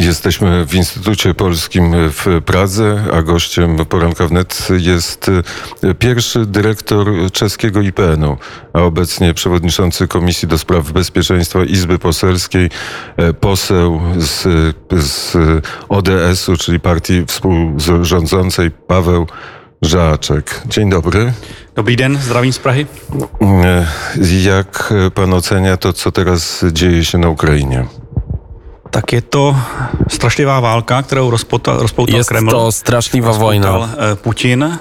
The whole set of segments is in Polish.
Jesteśmy w Instytucie Polskim w Pradze, a gościem poranka wnet jest pierwszy dyrektor czeskiego IPN-u, a obecnie przewodniczący Komisji do Spraw Bezpieczeństwa Izby Poselskiej, poseł z, z ODS-u, czyli partii współrządzącej Paweł Żaczek. Dzień dobry. Dobrý den, zdravím z Prahy. Jak pan ocenia to, co teraz dzieje się na Ukrainie? Tak je to strašlivá válka, kterou rozpoutal, rozpoutal Jest Kreml. to straszliwa wojna. eh, Putin.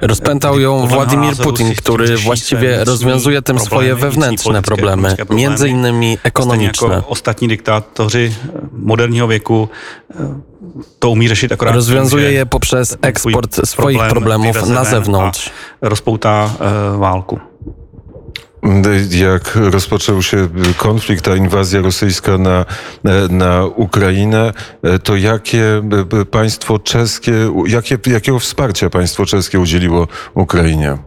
Rozpętał ją Władimir Putin, który właściwie rozwiązuje tym swoje wewnętrzne problemy, między innymi ekonomiczne. jako ostatní diktátoři eh, moderního věku eh, to umí řešit akorát Rozwiązuje je poprzez eksport swoich problemów na zewnątrz. rozpoutá válku. Jak rozpoczął się konflikt, ta inwazja rosyjska na, na Ukrainę, to jakie państwo czeskie, jakie, jakiego wsparcia państwo czeskie udzieliło Ukrainie?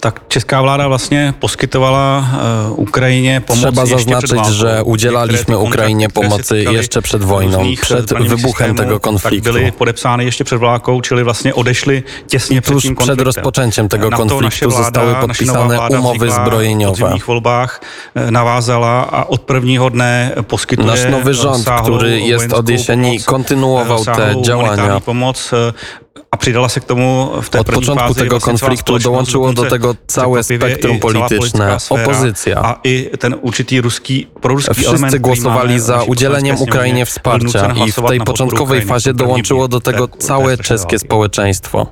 Tak česká vláda vlastně poskytovala uh, Ukrajině pomoc Trzeba zaznaczyć, że udzielaliśmy Ukrainie pomocy jeszcze przed wojną, przed wybuchem tego Tak konfliktu. ještě před válkou, čili vlastně odešly těsně před Tuż tím przed konfliktem. rozpoczęciem tego konfliktu zostały podpisane umowy zbrojeniowe. Podzimních volbách eh, navázala a od prvního dne Nasz nowy rząd, który jest od jesieni, kontynuował te działania. pomoc eh, a přidala se k tomu v té Od początku fázi tego vlastně konfliktu dołączyło do tego całe spektrum polityczne, opozycja. A i ten určitý ruský, proruský Wszyscy element, głosowali za udzieleniem Ukrainie wsparcia i w tej początkowej fazie dołączyło do tego całe czeskie społeczeństwo.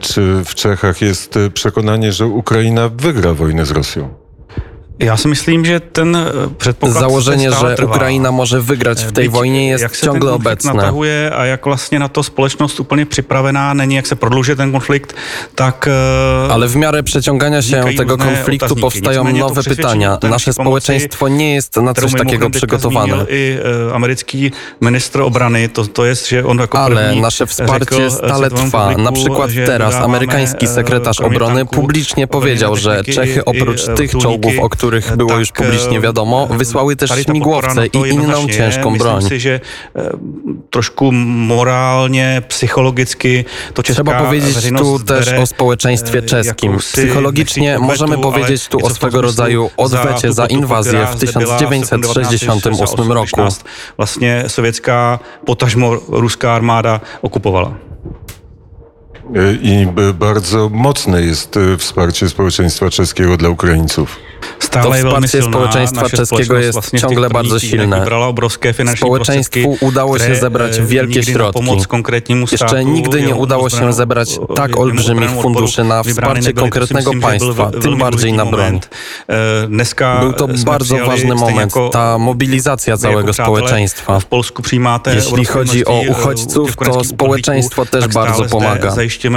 Czy w Czechach jest przekonanie, że Ukraina wygra wojnę z Rosją? Já si myslím, že ten eh, předpoklad Założenie, że trvá. Ukraina może wygrać w tej Byť, wojnie jak jest se ten ciągle obecne. natahuje a jak vlastně na to společnost úplně připravená není, jak se prodlužuje ten konflikt, tak eh, Ale w miarę przeciągania się tego konfliktu powstają nowe pytania. té Nasze społeczeństwo nie jest na coś takiego przygotowane. i eh, americký ministr obrany, to, to jest, že on jako Ale nasze wsparcie stale trwa. Na przykład že teraz amerykański sekretarz obrony publicznie powiedział, że Czechy oprócz tych czołgów, o których było tak, już publicznie eh, wiadomo, wysłały też śmigłowce i inną ciężką broń. eh, trošku morálně, psychologicky to Trzeba powiedzieć tu też o społeczeństwie eh, czeskim. Psychologicznie możemy powiedzieć tu o swego rodzaju odwecie za inwazję w zde byla v 1968 roku. 1916, Vlastně sovětská, potažmo ruská armáda okupovala. I bardzo mocne jest wsparcie społeczeństwa czeskiego dla Ukraińców. To wsparcie społeczeństwa czeskiego jest ciągle bardzo silne. Społeczeństwu udało się zebrać eh, wielkie środki. Jeszcze nigdy nie udało się zebrać tak olbrzymich funduszy na wsparcie konkretnego państwa, tym bardziej na broń. Był to bardzo ważny moment, ta mobilizacja całego społeczeństwa. Jeśli chodzi o uchodźców, to społeczeństwo też tak bardzo pomaga.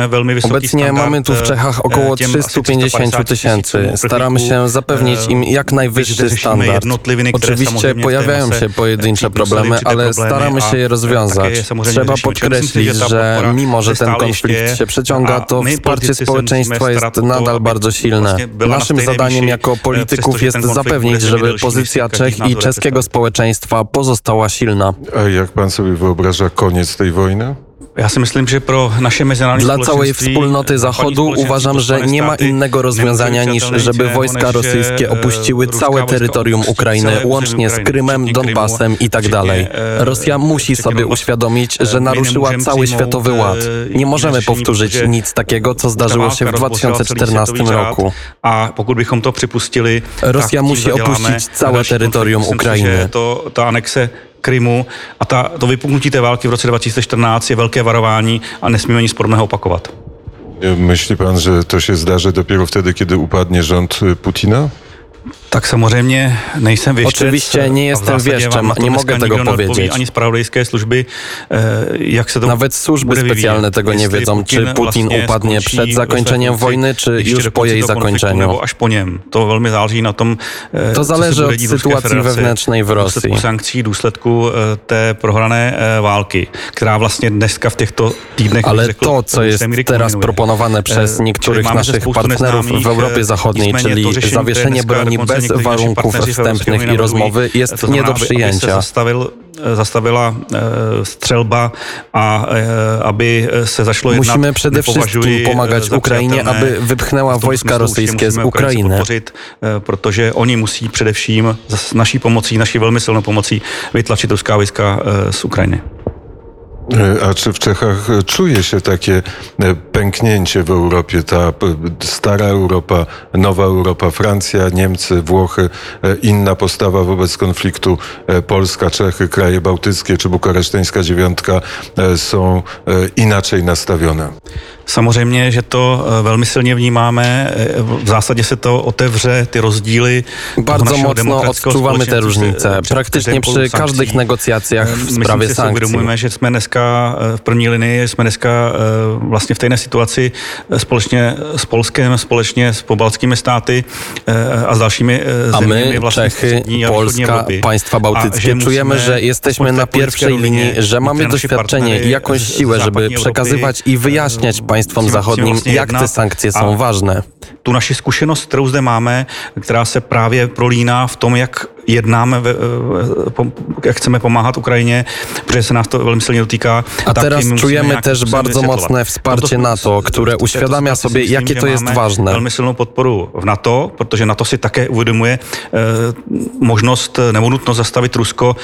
Velmi vysoký Obecnie standard, mamy tu w eh, Czechach około těm asi 350 tysięcy. Staramy się zapewnić im jak najwyższy standard. Oczywiście pojawiają się pojedyncze problemy, ale staramy się je rozwiązać. Trzeba podkreślić, że mimo, że ten konflikt się przeciąga, to wsparcie społeczeństwa jest nadal bardzo silne. Naszym zadaniem jako polityków jest zapewnić, żeby pozycja Czech i czeskiego społeczeństwa pozostała silna. A jak pan sobie wyobraża koniec tej wojny? Já si myslím, že pro naše mezinárodní Dla całej wspólnoty Zachodu uważam, że nie ma innego rozwiązania niż żeby wojska rosyjskie e, opuściły całe terytorium Ukrainy, łącznie z Ukrainy, Krymem, Donbasem i tak e, Rosja musi sobie uświadomić, E, że naruszyła cały światowy ład. Nie możemy powtórzyć nic takiego, co zdarzyło się w válka rozbořila celý 2014 světový řád roku. A pokud to připustili, Rosja tak musi opuścić całe terytorium že To, ta anexe Krymu a ta, to vypuknutí té války v roce 2014 je velké varování a nesmíme nic podobného opakovat. Myśli pan, że to się zdarzy dopiero wtedy, kiedy upadnie rząd Putina? Tak samozřejmě nejsem věštec. Oczywiście nie jestem to nie mogę tego powiedzieć. Ani zpravodajské služby, eh, jak se to Nawet służby specjalne tego nie wiedzą, czy Putin upadnie przed zakończeniem wojny, czy już po jej zakończeniu. Až po něm. To velmi záleží na tom, eh, To zależy od sytuacji wewnętrznej w v důsledku Rosji. sankcí, důsledku eh, té prohrané války, která vlastně dneska v těchto týdnech, Ale to, co jest teraz proponowane przez niektórych naszych partnerów w Europie Zachodniej, czyli zawieszenie broni Unii bez warunków wstępnych i rozmowy jest nie do przyjęcia. Zastavil, zastavila střelba a aby se zašlo jednat, Musimy przede wszystkim pomagać Ukrainie, aby wypchnęła wojska rosyjskie z Ukrainy. Podpořit, protože oni musí především s naší pomocí, naší velmi silnou pomocí vytlačit ruská wojska z Ukrajiny. E, a czy w Czechach czuje się takie e, pęknięcie w Europie, ta stara Europa, nowa Europa, Francja, Niemcy, Włochy, e, inna postawa wobec konfliktu Polska, Czechy, kraje bałtyckie czy bukareszteńska dziewiątka są inaczej nastawione? Samozřejmě, že to velmi silně vnímáme. V zásadě se to otevře, ty rozdíly. Bardzo mocno odczuwamy te różnice. Praktycznie przy każdych negocjacjach w sprawie si sankcji. uvědomujeme, že jsme dneska v první linii, jsme dneska vlastně v téhle situaci společně s Polskem, společně s pobaltskými státy a s dalšími a my, Czechy, Polska, państwa bałtyckie, czujemy, że jesteśmy na pierwszej linii, że mamy doświadczenie i jakąś siłę, żeby przekazywać i wyjaśniać państwom zachodním, jak ty sankcje jsou ważné. Tu naši zkušenost, kterou zde máme, která se právě prolíná v tom, jak jednáme, jak chceme pomáhat Ukrajinie, protože se nás to velmi silně dotýká. A teraz czujemy też bardzo mocne wsparcie NATO, które uświadamia sobie, jakie to jest ważne. Velmi silnou podporu v NATO, protože NATO si také uvědomuje možnost nebo nutnost zastavit Rusko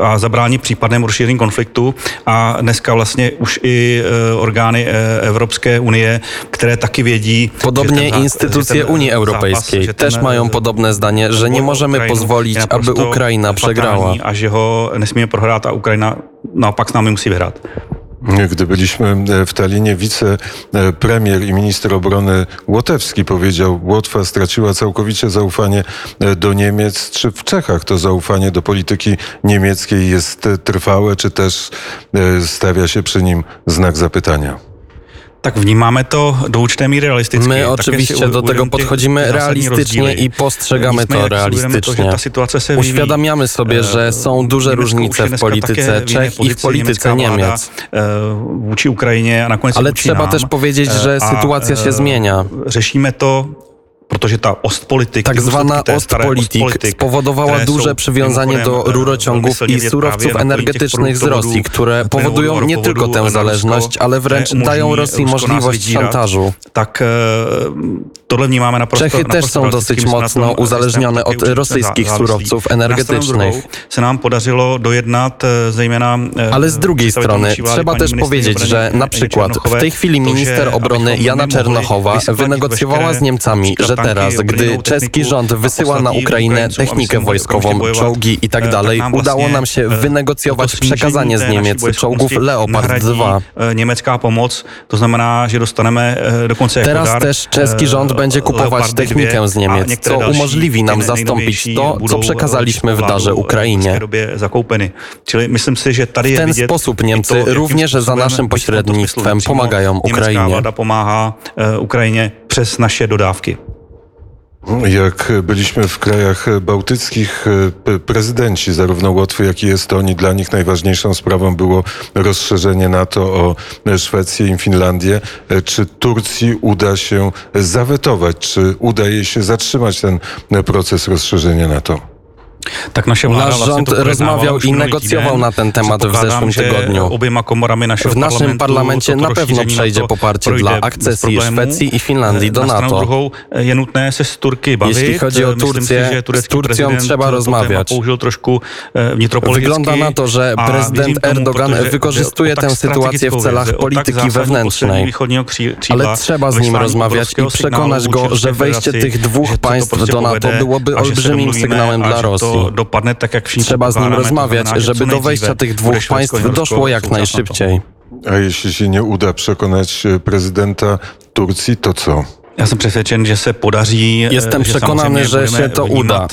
a zabránit případnému rozšíření konfliktu. A dneska vlastně už i orgány Evropské unie, které taky vědí. Podobnie instytucje Unii Europejskiej też mają podobne zdanie, że nie możemy pozwolić pozwolić, aby Ukraina przegrała. A že ho nesmíme prohrát a Ukrajina naopak s námi musí vyhrát. Gdy byliśmy w Talinie, wicepremier i minister obrony Łotewski powiedział, Łotwa straciła całkowicie zaufanie do Niemiec. Czy w Czechach to zaufanie do polityki niemieckiej jest trwałe, czy też stawia się przy nim znak zapytania? Tak vnímáme to do určité míry realisticky. My oczywiście do tego podchodzimy realistycznie i postrzegamy to realistycznie. Uświadamiamy sobie, że są duże różnice w polityce Czech i w polityce Niemiec. Ale trzeba też powiedzieć, że sytuacja się zmienia. Řešíme to protože ta ostpolitik, tak zwana ostpolitik spowodowała duże przywiązanie do rurociągów i surowców energetycznych z Rosji, które powodują nie tylko tę zależność, ale wręcz dają Rosji możliwość szantażu. Tak, tohle vnímáme naprosto, Czechy też są dosyć mocno uzależnione od rosyjskich surowców energetycznych. Ale z drugiej strony trzeba też powiedzieć, że na przykład w tej chwili minister obrony Jana Czernochowa wynegocjowała z Niemcami, że teraz, gdy czeski rząd wysyła na Ukrainę technikę wojskową, czołgi i tak dalej, udało nam się wynegocjować przekazanie z Niemiec czołgów Leopard 2. Niemiecka pomoc, to znamená, że dostaneme dokonce Teraz też czeski rząd będzie kupować technikę z Niemiec, co umożliwi nam zastąpić to, co przekazaliśmy w darze Ukrainie. W ten sposób Niemcy również za naszym pośrednictwem pomagają Ukrainie. Ukrajině přes naše dodávky. Jak byliśmy w krajach bałtyckich, prezydenci zarówno Łotwy, jak i Estonii, dla nich najważniejszą sprawą było rozszerzenie NATO o Szwecję i Finlandię. Czy Turcji uda się zawetować, czy uda jej się zatrzymać ten proces rozszerzenia NATO? Tak nasze Nasz rząd rozmawiał i negocjował na ten temat w zeszłym tygodniu. W naszym parlamencie na pewno przejdzie poparcie dla akcesji Szwecji i Finlandii do NATO. Jeśli chodzi o Turcję, z Turcją trzeba rozmawiać. Wygląda na to, że prezydent Erdogan wykorzystuje tę sytuację w celach polityki wewnętrznej. Ale trzeba z nim rozmawiać i przekonać go, że wejście tych dwóch państw do NATO byłoby olbrzymim sygnałem dla Rosji dopadne tak, jak Trzeba z nim rozmawiać, żeby do wejścia tych dwóch państw doszło jak najszybciej. A jeśli się nie uda przekonać e, prezydenta Turcji, to co? Já jsem přesvědčen, že se podaří. Jestem przekonany, że się to uda.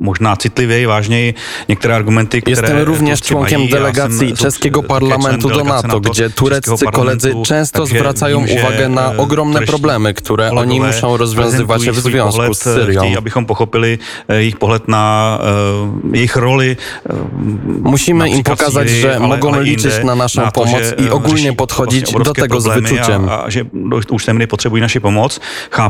Možná citlivěji, vážněji některé argumenty, które Jestem również członkiem delegacji czeskiego parlamentu do NATO, gdzie tureccy koledzy często zwracają uwagę na ogromne problemy, które oni muszą rozwiązywać w związku z Syrią. Abychom pochopili ich pohled na ich roli. Musimy im pokazać, że mogą liczyć na naszą pomoc i ogólnie podchodzić do tego z wyczuciem. A, a že do určité potrzebují naši pomoc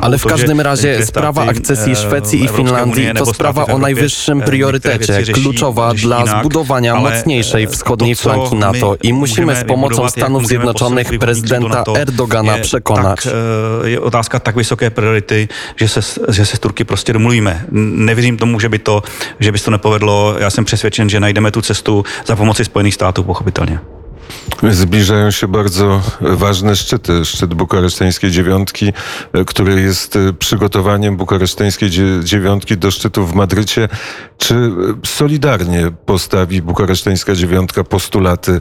Ale w każdym razie sprawa akcesji Szwecji i Finlandii to sprawa o najwyższym priorytecie, kluczowa dla zbudowania mocniejszej wschodniej flanki NATO i musimy z pomocą Stanów Zjednoczonych prezydenta Erdogana przekonać. Tak, je otázka tak vysoké priority, že se, že se s Turky prostě domluvíme. Nevěřím tomu, že by to, že by to nepovedlo. Já jsem přesvědčen, že najdeme tu cestu za pomoci Spojených států, pochopitelně. Zbliżają się bardzo ważne szczyty. Szczyt bukareszteńskiej dziewiątki, który jest przygotowaniem bukareszteńskiej dziewiątki do szczytu w Madrycie. Czy solidarnie postawi bukareszteńska dziewiątka postulaty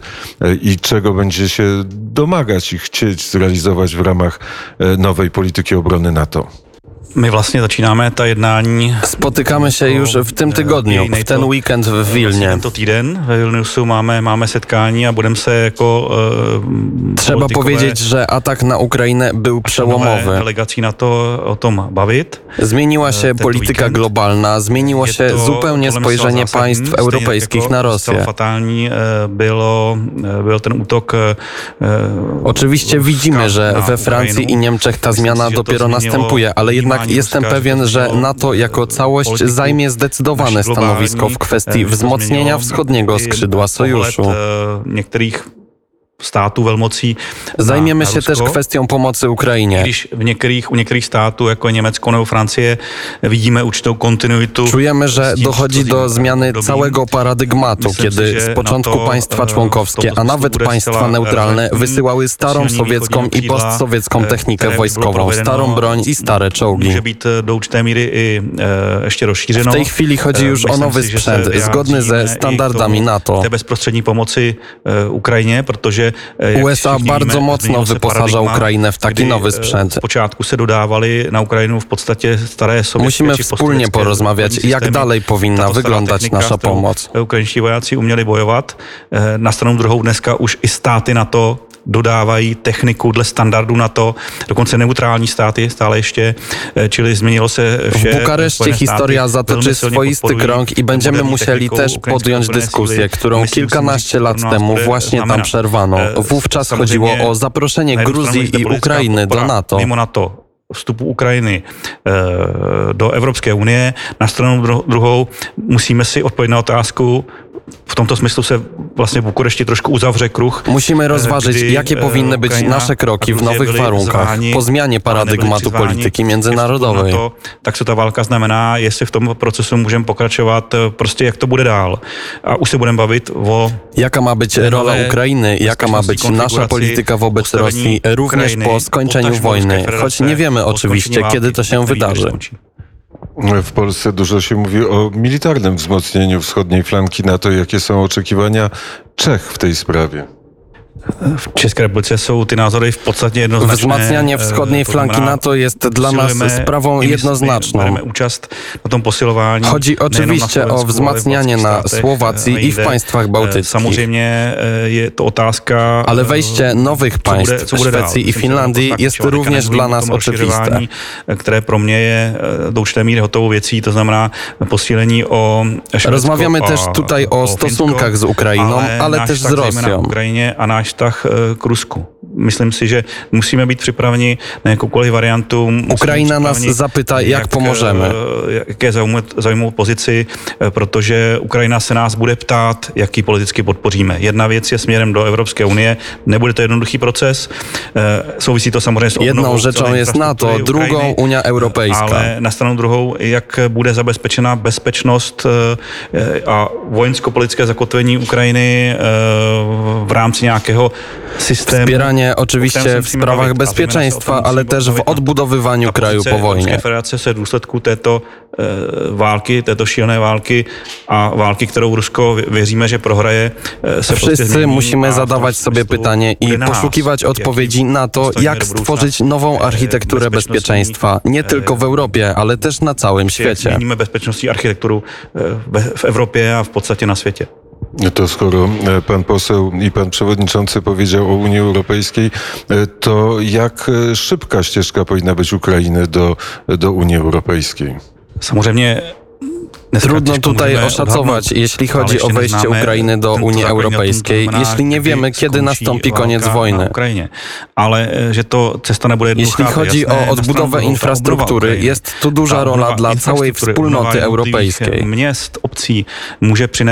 i czego będzie się domagać i chcieć zrealizować w ramach nowej polityki obrony NATO? My vlastně začínáme ta jednání. Spotykamy się już w tym tygodniu, w ten weekend w Wilnie. Tento týden ve Vilniusu máme, máme setkání a budeme se jako uh, Trzeba powiedzieć, że atak na Ukrainę był przełomowy. Delegacji na to o tom bavit. Zmieniła się polityka globalna, zmieniło się zupełnie spojrzenie państw europejskich na Rosję. Fatalní było, był ten útok. Oczywiście widzimy, że we Francji i Niemczech ta zmiana dopiero następuje, ale jednak jednak jestem pewien, że NATO jako całość zajmie zdecydowane stanowisko w kwestii wzmocnienia wschodniego skrzydła sojuszu. E, niektórych států velmocí. Zajmiemy się też kwestią pomocy Ukrainie. Když w niektórych, u niektórych států, jako Německo nebo Francie, widzimy určitą kontinuitu. Czujemy, że dochodzi do zmiany całego paradygmatu, kiedy z początku państwa członkowskie, a nawet państwa neutralne wysyłały starą sowiecką i postsowiecką technikę wojskową, starą broń i stare czołgi. Może być do určité míry i jeszcze rozšířeno. W tej chwili chodzi już o nowy sprzęt, zgodny ze standardami NATO. Te bezprostřední pomocy Ukrainie, protože USA bardzo mocno wyposaża Ukrainę w taki nowy sprzęt. początku się dodawali na Ukrainę w podstawie stare sowieckie Musimy wspólnie porozmawiać, jak dalej powinna wyglądać nasza pomoc. Ukraińscy vojáci uměli bojovat. E, na stranu druhou dneska už i státy na to dodávají techniku dle standardu na to, dokonce neutrální státy stále ještě, eh, čili změnilo se vše. W Bukareszcie historia zatoczy swoisty krąg i będziemy musieli też podjąć dyskusję, którą kilkanaście lat temu właśnie tam przerwano. Eh, Wówczas chodziło o zaproszenie Gruzji i Ukrainy do NATO. Mimo NATO vstupu Ukrajiny eh, do Evropské unie. Na stranu druhou musíme si odpovědět na otázku, w tomto smyslu se vlastně Bukurešti trošku uzavře kruh. Musimy rozważyć, kdy, jakie powinny być Ukraina nasze kroki w nowych warunkach, po zmianie paradygmatu polityki międzynarodowej. To, tak co ta walka znamená, jestli v tom procesu můžeme pokračovat, prostě jak to bude dál. A už se budeme bavit o... Jaka ma być rola Ukrainy, jaka ma być nasza polityka wobec Rosji, również po skończeniu wojny, choć nie wiemy oczywiście, kiedy to się wydarzy. W Polsce dużo się mówi o militarnym wzmocnieniu wschodniej flanki NATO. Jakie są oczekiwania Czech w tej sprawie? W České republice jsou ty názory v podstatě jednoznačné. Wzmacnianie wschodniej flanki NATO jest dla nas sprawą jednoznaczną. Chodzi oczywiście o wzmacnianie na Słowacji i w państwach bałtyckich. Samozřejmě je to otázka. Ale wejście nowych państw, Szwecji i Finlandii jest również dla nas oczywiste. Które pro mnie je do určité míry hotovou věcí, to znamená posílení o Rozmawiamy też tutaj o stosunkach z Ukrainą, ale też z Rosją. Ukrainie a náš vztah k Rusku. Myslím si, že musíme být připraveni na jakoukoliv variantu. Ukrajina nás zapyta, jak, jak pomožeme. Jaké zaujmou pozici, protože Ukrajina se nás bude ptát, jaký politicky podpoříme. Jedna věc je směrem do Evropské unie, nebude to jednoduchý proces, souvisí to samozřejmě s Jednou řečou je NATO, druhou Unia Europejská. Ale na stranu druhou, jak bude zabezpečena bezpečnost a vojensko-politické zakotvení Ukrajiny v rámci systému. Wspieranie oczywiście w sprawach bezpieczeństwa, ale też w odbudowywaniu kraju po wojnie. Federace se důsledku této e, války, této šílené války a války, kterou Rusko věříme, že prohraje, e, se Wszyscy musimy zadawać sobie pytanie i poszukiwać odpowiedzi na to, jak stworzyć nową architekturę bezpieczeństwa, nie tylko w Europie, ale też na całym świecie. Zmienimy bezpieczność e, w Europie a w podstawie na świecie. To skoro e, pan poseł i pan przewodniczący powiedział o Unii Europejskiej, e, to jak e, szybka ścieżka powinna być Ukrainy do, do Unii Europejskiej? Samozřejmě Trudno tutaj oszacować, jeśli chodzi o wejście Ukrainy do Unii Europejskiej, jeśli nie wiemy, kiedy nastąpi koniec wojny. Ale że to Jeśli chodzi o odbudowę infrastruktury, jest tu duża rola dla całej wspólnoty europejskiej.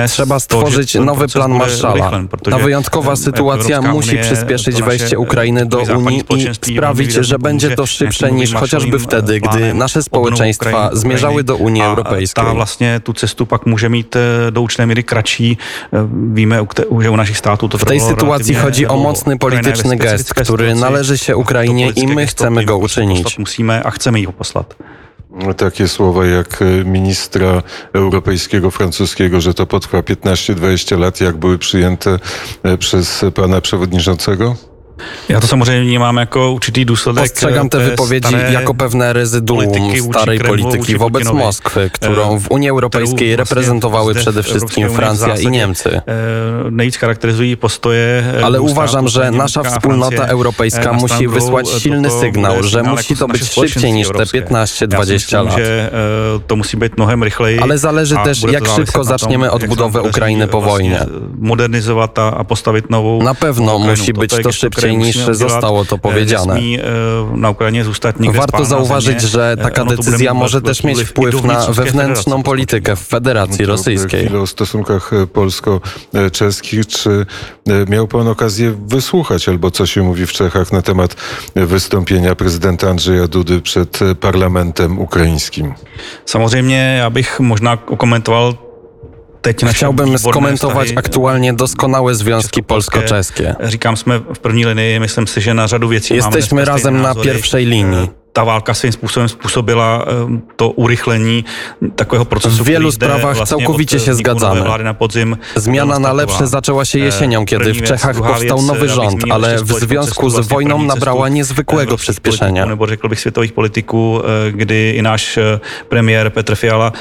Trzeba stworzyć nowy plan Marszala. Ta wyjątkowa sytuacja musi przyspieszyć wejście Ukrainy do Unii i sprawić, że będzie to szybsze niż chociażby wtedy, gdy nasze społeczeństwa zmierzały do Unii Europejskiej. Właśnie tu cestu pak může mít e, do určité míry kratší. E, víme, že u naszych států to W tej sytuacji chodzi o mocny polityczny gest, który należy się Ukrainie i my chcemy go uczynić. Musimy, a chcemy ich posłać. Takie słowa jak e, ministra europejskiego francuskiego, że to potrwa 15-20 lat, jak były przyjęte przez pana przewodniczącego? Ja to samozřejmě vnímám jako určitý důsledek Postrzegam te wypowiedzi jako pewne rezyduum starej polityki wobec Moskwy, którą w Unii Europejskiej reprezentowały przede wszystkim Francja i Niemcy. Nejvíc charakteryzují postoje Ale uważam, że nasza wspólnota europejska musi wysłać silny sygnał, że musi to być szybciej niż te 15-20 lat. To musi być mnohem rychleji. Ale zależy też, jak szybko zaczniemy odbudowę Ukrainy po wojnie. Modernizować a postawić nową Na pewno musi być to szybciej niż zostało to powiedziane. E, Warto zauważyć, że e, taka decyzja może też mieć wpływ na wewnętrzną politykę w Federacji Rosyjskiej. O stosunkach e, polsko-czeskich. Czy miał pan okazję wysłuchać, albo co się mówi w Czechach na temat wystąpienia prezydenta Andrzeja Dudy przed parlamentem ukraińskim? Samozřejmě, abych možná komentoval Chciałbym skomentować aktualnie doskonałe związki polsko-czeskie. Říkám, jsme v první linii, myslím si, že na řadu věcí Jesteśmy razem na pierwszej linii ta válka svým způsobem způsobila to urychlení takového procesu. W wielu sprawach vlastně całkowicie się zgadzamy. Na podzim Zmiana na lepsze zaczęła się jesienią, kiedy w Czechach powstał nowy rząd, ale w związku z wojną nabrała niezwykłego przyspieszenia. Nebo řekl bych světových politiků, kdy i náš premiér Petr Fiala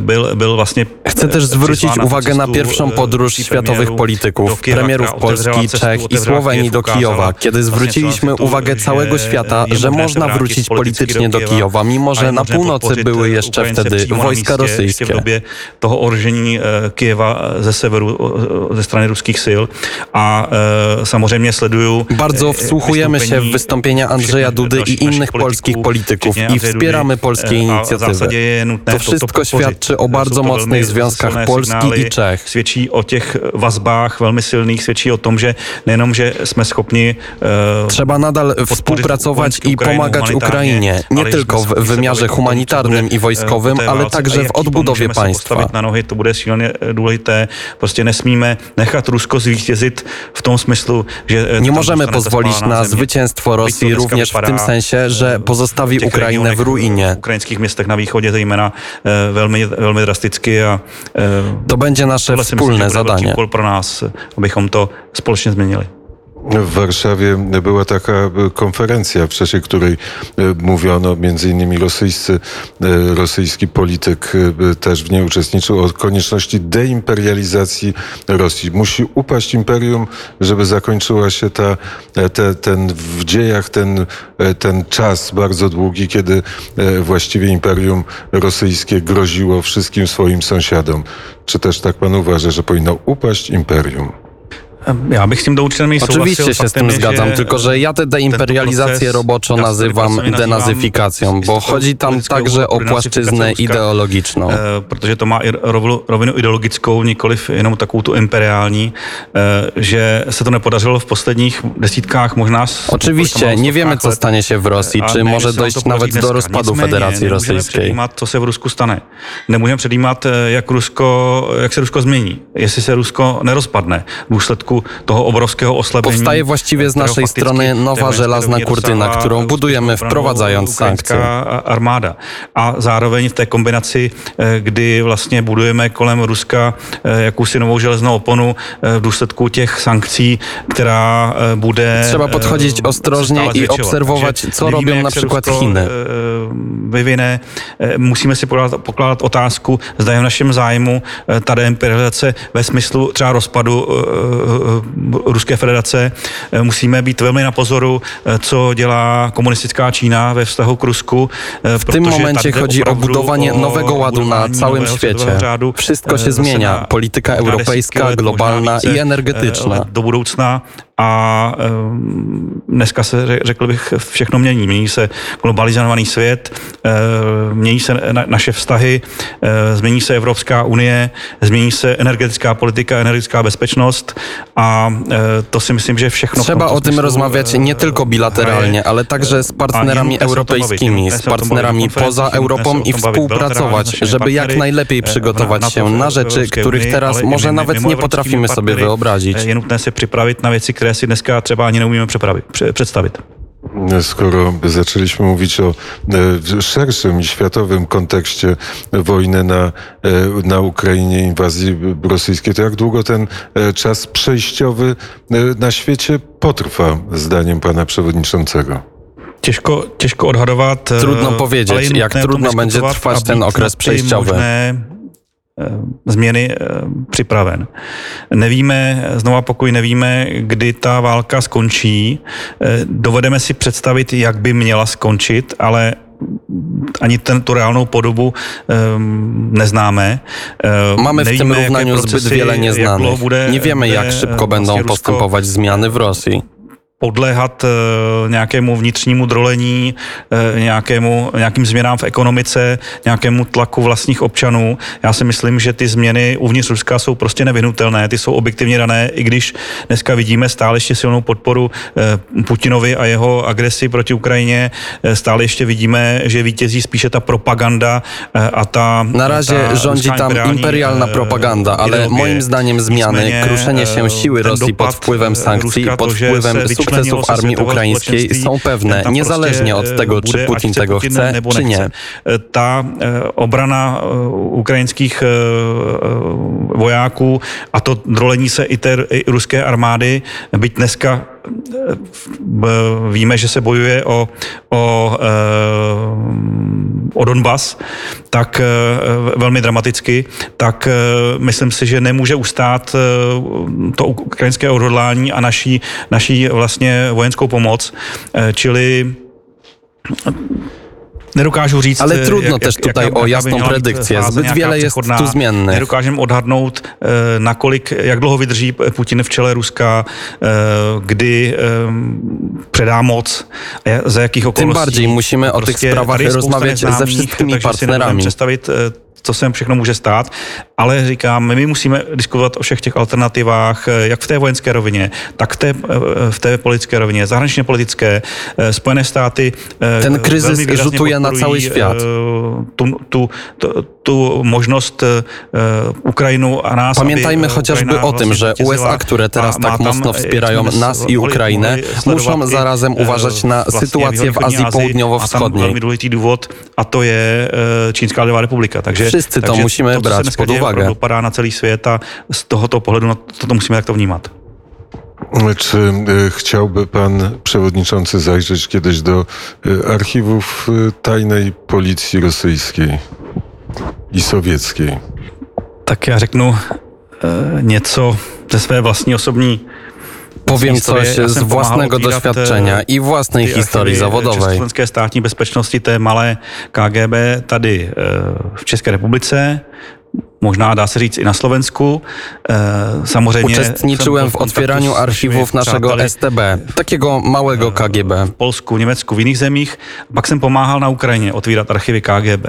byl, byl vlastně Chcę też zwrócić uwagę na pierwszą podróż światowych polityków, premierów Polski, Czech i Słowenii do Kijowa, kiedy zwróciliśmy uwagę całego świata, że można wrócić politycznie do Kijowa, mimo że na północy były jeszcze wtedy wojska rosyjskie. W dobie toho ohrožení Kijewa ze severu ze strony ruskich sil a samozřejmě sledują Bardzo wsłuchujemy się w wystąpienia Andrzeja Dudy i innych polskich polityków i wspieramy polskie inicjatywy. To wszystko świadczy o bardzo mocnych związkach Polski i Czech. Świadczy o tych vazbách velmi silných, świadczy o tom, że nejenom, że jsme schopni Trzeba nadal współpracować i pomagać Ukrainie Ukrainie, nie tylko w wymiarze humanitarnym i wojskowym, ale także w odbudowie państwa. na nohy, to bude silně důležité. Prostě nesmíme nechat Rusko zvítězit w tom smyslu, że nie możemy pozwolić na zwycięstwo Rosji również w tym sensie, że pozostawi Ukrainę w ruinie. W ukraińskich miastach na východě zejména velmi, velmi drasticky a to będzie nasze wspólne zadanie. pro nás, abychom to společně změnili. W Warszawie była taka konferencja, w czasie której e, mówiono, między innymi rosyjscy, e, rosyjski polityk e, też w niej uczestniczył, o konieczności deimperializacji Rosji. Musi upaść imperium, żeby zakończyła się ta, te, ten w dziejach ten, ten czas bardzo długi, kiedy właściwie imperium rosyjskie groziło wszystkim swoim sąsiadom. Czy też tak pan uważa, że powinno upaść imperium? Ja bych z tym do Oczywiście się z tym zgadzam, tylko że ja tę deimperializację roboczo nazywam denazyfikacją, bo chodzi tam także o płaszczyznę ideologiczną. E, protože to má rovinu ideologickou, nikoliv jenom takovou tu imperiální, e, že se to nepodařilo w posledních desítkách možná... Oczywiście, nie wiemy co stanie się w Rosji, czy może dojść nawet do rozpadu Federacji Rosyjskiej. co se v Rusku stane. Nemůžeme předjímat, e, jak, Rusko, jak se Rusko změní, jestli se Rusko nerozpadne v důsledku toho obrovského oslabení. Powstaje właściwie z naszej strony nowa żelazna kurtyna, którą budujemy wprowadzając sankcje. armáda. A zároveň v té kombinaci, e, kdy vlastně budujeme kolem Ruska e, jakousi novou železnou oponu e, v důsledku těch sankcí, která bude Trzeba podchodzić ostrożnie i obserwować, co robią na przykład Chiny. Vyvine, musíme si pokládat otázku, zda je v našem zájmu ta deimperializace ve smyslu třeba rozpadu Ruské federace. Musíme být velmi na pozoru, co dělá komunistická Čína ve vztahu k Rusku. W tym momencie chodzi o budowanie nowego ładu na całym świecie. Wszystko się zmienia. Polityka europejska, globalna i energetyczna. Do budoucna a dneska se, řekl bych, všechno mění. Mění se globalizovaný svět, mění se naše vztahy, změní se Evropská unie, změní se energetická politika, energetická bezpečnost a to si myslím, že všechno... Trzeba o tym rozmawiać nie tylko bilateralnie, ale także z partnerami europejskimi, z partnerami poza Europą i współpracować, żeby jak najlepiej przygotować się na rzeczy, których teraz może nawet nie potrafimy sobie wyobrazić. Je nutné se připravit na věci, které si dneska třeba ani neumíme představit. Skoro zaczęliśmy mówić o e, szerszym i światowym kontekście wojny na, e, na Ukrainie, inwazji rosyjskiej, to jak długo ten e, czas przejściowy na świecie potrwa, zdaniem pana przewodniczącego? Ciężko, ciężko odhadować. Trudno powiedzieć, jak trudno będzie trwać ten okres przejściowy. Změny eh, připraven. Nevíme, znova pokud nevíme, kdy ta válka skončí. Eh, dovedeme si představit, jak by měla skončit, ale ani ten, tu reálnou podobu um, neznáme. Mamy w tym równaniu zbyt wiele nieznanych. Nie wiemy, jak szybko będą postępować zmiany w Rosji. Podléhat eh, nějakému vnitřnímu drolení, eh, nějakému, nějakým změnám v ekonomice, nějakému tlaku vlastních občanů. Já si myslím, že ty změny uvnitř Ruska jsou prostě nevyhnutelné, ty jsou objektivně dané, i když dneska vidíme stále ještě silnou podporu eh, Putinovi a jeho agresi proti Ukrajině, stále ještě vidíme, že vítězí spíše ta propaganda a ta... Na razie ta rządzi tam imperialna propaganda, ale moim zdaniem zmiany, kruszenie się siły Rosji pod wpływem sankcji, pod wpływem sukcesów armii ukraińskiej są pewne, niezależnie od tego, czy Putin tego chce, czy nie. Ta e, obrana e, ukrajinských e, vojáků a to drolení se i té ruské armády, byť dneska víme, že se bojuje o, o, o Donbass, tak velmi dramaticky, tak myslím si, že nemůže ustát to ukrajinské odhodlání a naší, naší vlastně vojenskou pomoc. Čili Nedokážu říct, Ale trudno jak, też tutaj jak, o jasną predykcję. Zbyt wiele jest tu zmiennych. Nedokážem odhadnout, nakolik, jak dlouho vydrží Putin v čele Ruska, kdy předá moc, za jakých okolností. Tym bardziej musimy o tych sprawach rozmawiać ze wszystkimi partnerami. Představit co se všechno může stát, ale říkám, my musíme diskutovat o všech těch alternativách, eh, jak v té vojenské rovině, tak v té, eh, v té politické rovině, zahraničně politické. Eh, Spojené státy Ten kryzys rzutuje na cały świat. Tu, tu, tu, tu možnost Ukrajinu a nás. Pamiętajmy chociażby o tym, że USA, które teraz tak mocno wspierają nas i Ukrainę, muszą zarazem uważać na sytuację w Azji Południowo-Wschodniej. A to je Čínská lidová republika. Takže Wszyscy to to, brać pod uwagę. Dopadá na celý svět a z tohoto pohledu na to, to musíme takto vnímat. Czy e, chciałby pan przewodniczący zajrzeć kiedyś do e, archiwów e, tajnej policji rosyjskiej i sowieckiej? Tak já řeknu něco ze své vlastní osobní Powiem coś z własnego doświadczenia i własnej historii zawodowej. Československé státní bezpečnosti té malé KGB tady v České republice možná dá se říct i na Slovensku. E, samozřejmě Uczestniczyłem w otwieraniu archiwów naszego STB, takiego małego e, KGB. V Polsku, Německu, v jiných zemích. Pak jsem pomáhal na Ukrajině otvírat archivy KGB.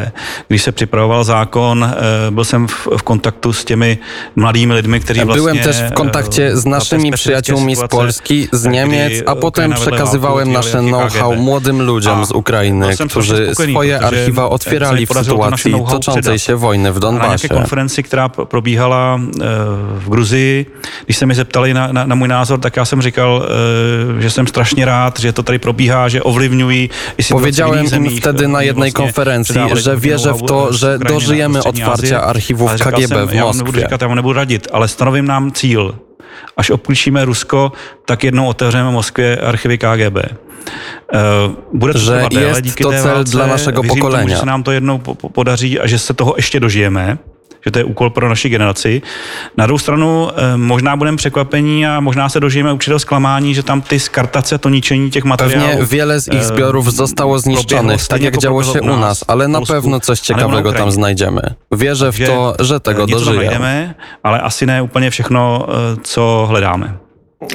Když se připravoval zákon, e, byl jsem v, v kontaktu s těmi mladými lidmi, kteří vlastně... Byłem też w kontakcie z naszymi przyjaciółmi z Polski, z Niemiec, a potem przekazywałem nasze know-how młodym ludziom z Ukrainy, którzy swoje archiwa otwierali w sytuacji toczącej się wojny w Donbasie konferenci, která probíhala eh, v Gruzii, když se mi zeptali na, na, na můj názor, tak já jsem říkal, eh, že jsem strašně rád, že to tady probíhá, že ovlivňují i Powiedziałem im wtedy na jednej konferencji, że wierzę w to, że dożyjemy otwarcia archiwów KGB w Moskwie. Nebudu říkat, já nebudu radit, ale stanovím nám cíl. Až opustíme Rusko, tak jednou otevřeme v Moskvě archivy KGB. Eh, bude to że jest to cel dla naszego pokolenia. Tomu, že se nám to jednou podaří a že se toho ještě dožijeme že to je úkol pro naši generaci. Na druhou stranu možná budeme překvapení a možná se dožijeme určitého zklamání, že tam ty skartace, to ničení těch materiałów. Pewnie wiele z ich zbiorów zostało zniszczonych, tak jak działo się u nas, ale na pewno coś ciekawego tam znajdziemy. Wierzę w to, że tego dożyjemy. ale asi ne úplně všechno, co hledáme.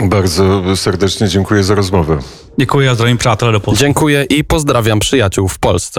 Bardzo serdecznie dziękuję za rozmowę. Dziękuję a zdravím přátelé do Polska. Dziękuję i pozdrawiam przyjaciół w Polsce.